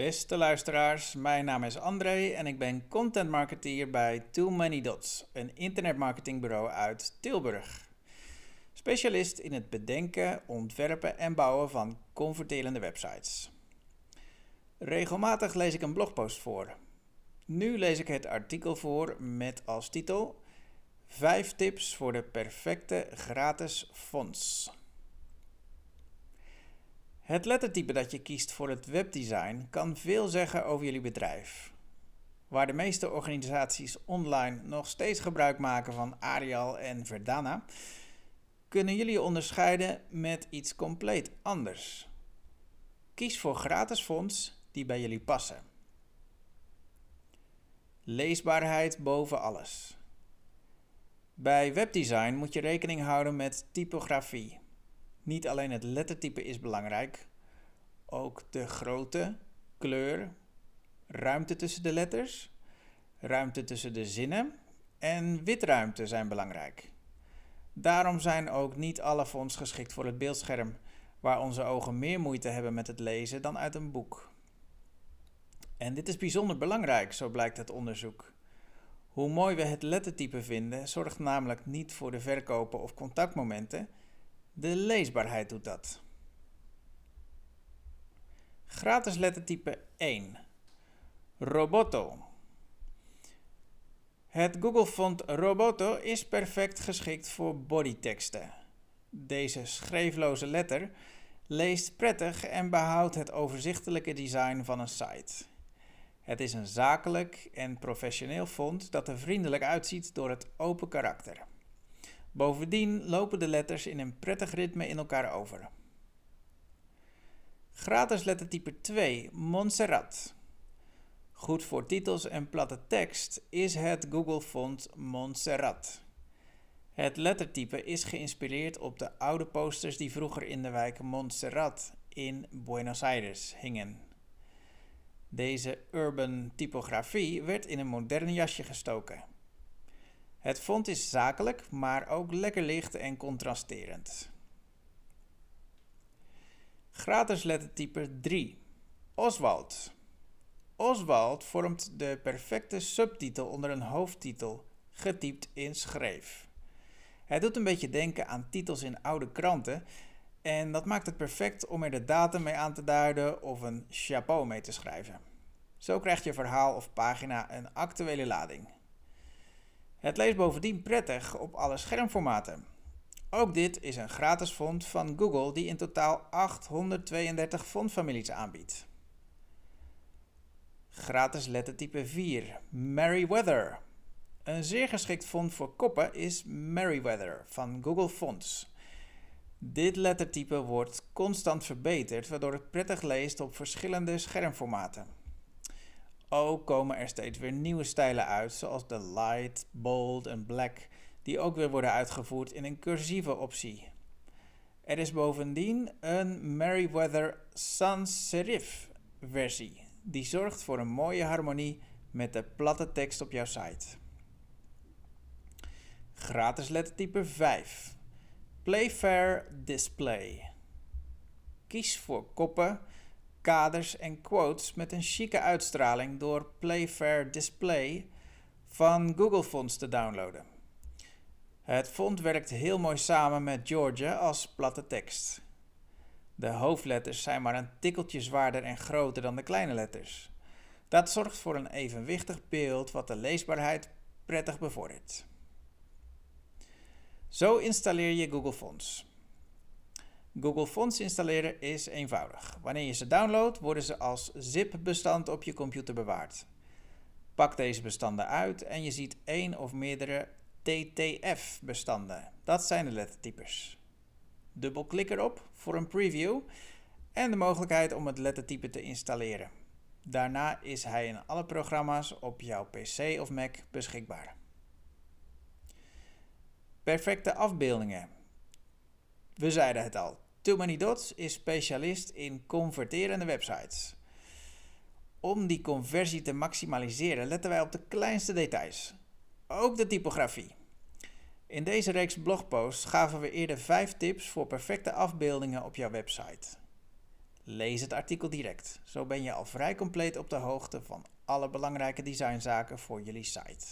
Beste luisteraars, mijn naam is André en ik ben content marketeer bij Too Many Dots, een internetmarketingbureau uit Tilburg. Specialist in het bedenken, ontwerpen en bouwen van converterende websites. Regelmatig lees ik een blogpost voor. Nu lees ik het artikel voor met als titel 5 tips voor de perfecte gratis fonds. Het lettertype dat je kiest voor het webdesign kan veel zeggen over jullie bedrijf. Waar de meeste organisaties online nog steeds gebruik maken van Arial en Verdana, kunnen jullie onderscheiden met iets compleet anders. Kies voor gratis fonts die bij jullie passen. Leesbaarheid boven alles. Bij webdesign moet je rekening houden met typografie. Niet alleen het lettertype is belangrijk, ook de grootte, kleur, ruimte tussen de letters, ruimte tussen de zinnen en witruimte zijn belangrijk. Daarom zijn ook niet alle fonts geschikt voor het beeldscherm, waar onze ogen meer moeite hebben met het lezen dan uit een boek. En dit is bijzonder belangrijk, zo blijkt uit onderzoek. Hoe mooi we het lettertype vinden, zorgt namelijk niet voor de verkopen of contactmomenten. De leesbaarheid doet dat. Gratis lettertype 1. Roboto. Het Google font Roboto is perfect geschikt voor bodyteksten. Deze schreefloze letter leest prettig en behoudt het overzichtelijke design van een site. Het is een zakelijk en professioneel font dat er vriendelijk uitziet door het open karakter. Bovendien lopen de letters in een prettig ritme in elkaar over. Gratis lettertype 2, Montserrat. Goed voor titels en platte tekst is het Google font Montserrat. Het lettertype is geïnspireerd op de oude posters die vroeger in de wijk Montserrat in Buenos Aires hingen. Deze urban typografie werd in een modern jasje gestoken. Het font is zakelijk, maar ook lekker licht en contrasterend. Gratis lettertype 3. Oswald. Oswald vormt de perfecte subtitel onder een hoofdtitel, getypt in schreef. Het doet een beetje denken aan titels in oude kranten en dat maakt het perfect om er de datum mee aan te duiden of een chapeau mee te schrijven. Zo krijgt je verhaal of pagina een actuele lading. Het leest bovendien prettig op alle schermformaten. Ook dit is een gratis font van Google die in totaal 832 fontfamilies aanbiedt. Gratis lettertype 4, Merryweather. Een zeer geschikt font voor koppen is Merryweather van Google Fonts. Dit lettertype wordt constant verbeterd, waardoor het prettig leest op verschillende schermformaten. Ook komen er steeds weer nieuwe stijlen uit, zoals de light, bold en black, die ook weer worden uitgevoerd in een cursieve optie. Er is bovendien een Merriweather sans serif versie, die zorgt voor een mooie harmonie met de platte tekst op jouw site. Gratis lettertype 5. Playfair Display. Kies voor koppen, kaders en quotes met een chique uitstraling door Playfair Display van Google Fonts te downloaden. Het font werkt heel mooi samen met Georgia als platte tekst. De hoofdletters zijn maar een tikkeltje zwaarder en groter dan de kleine letters. Dat zorgt voor een evenwichtig beeld wat de leesbaarheid prettig bevordert. Zo installeer je Google Fonts. Google Fonts installeren is eenvoudig. Wanneer je ze downloadt, worden ze als zip-bestand op je computer bewaard. Pak deze bestanden uit en je ziet één of meerdere TTF-bestanden. Dat zijn de lettertypes. Dubbelklik erop voor een preview en de mogelijkheid om het lettertype te installeren. Daarna is hij in alle programma's op jouw PC of Mac beschikbaar. Perfecte afbeeldingen. We zeiden het al. Too Many Dots is specialist in converterende websites. Om die conversie te maximaliseren letten wij op de kleinste details. Ook de typografie. In deze reeks blogposts gaven we eerder 5 tips voor perfecte afbeeldingen op jouw website. Lees het artikel direct. Zo ben je al vrij compleet op de hoogte van alle belangrijke designzaken voor jullie site.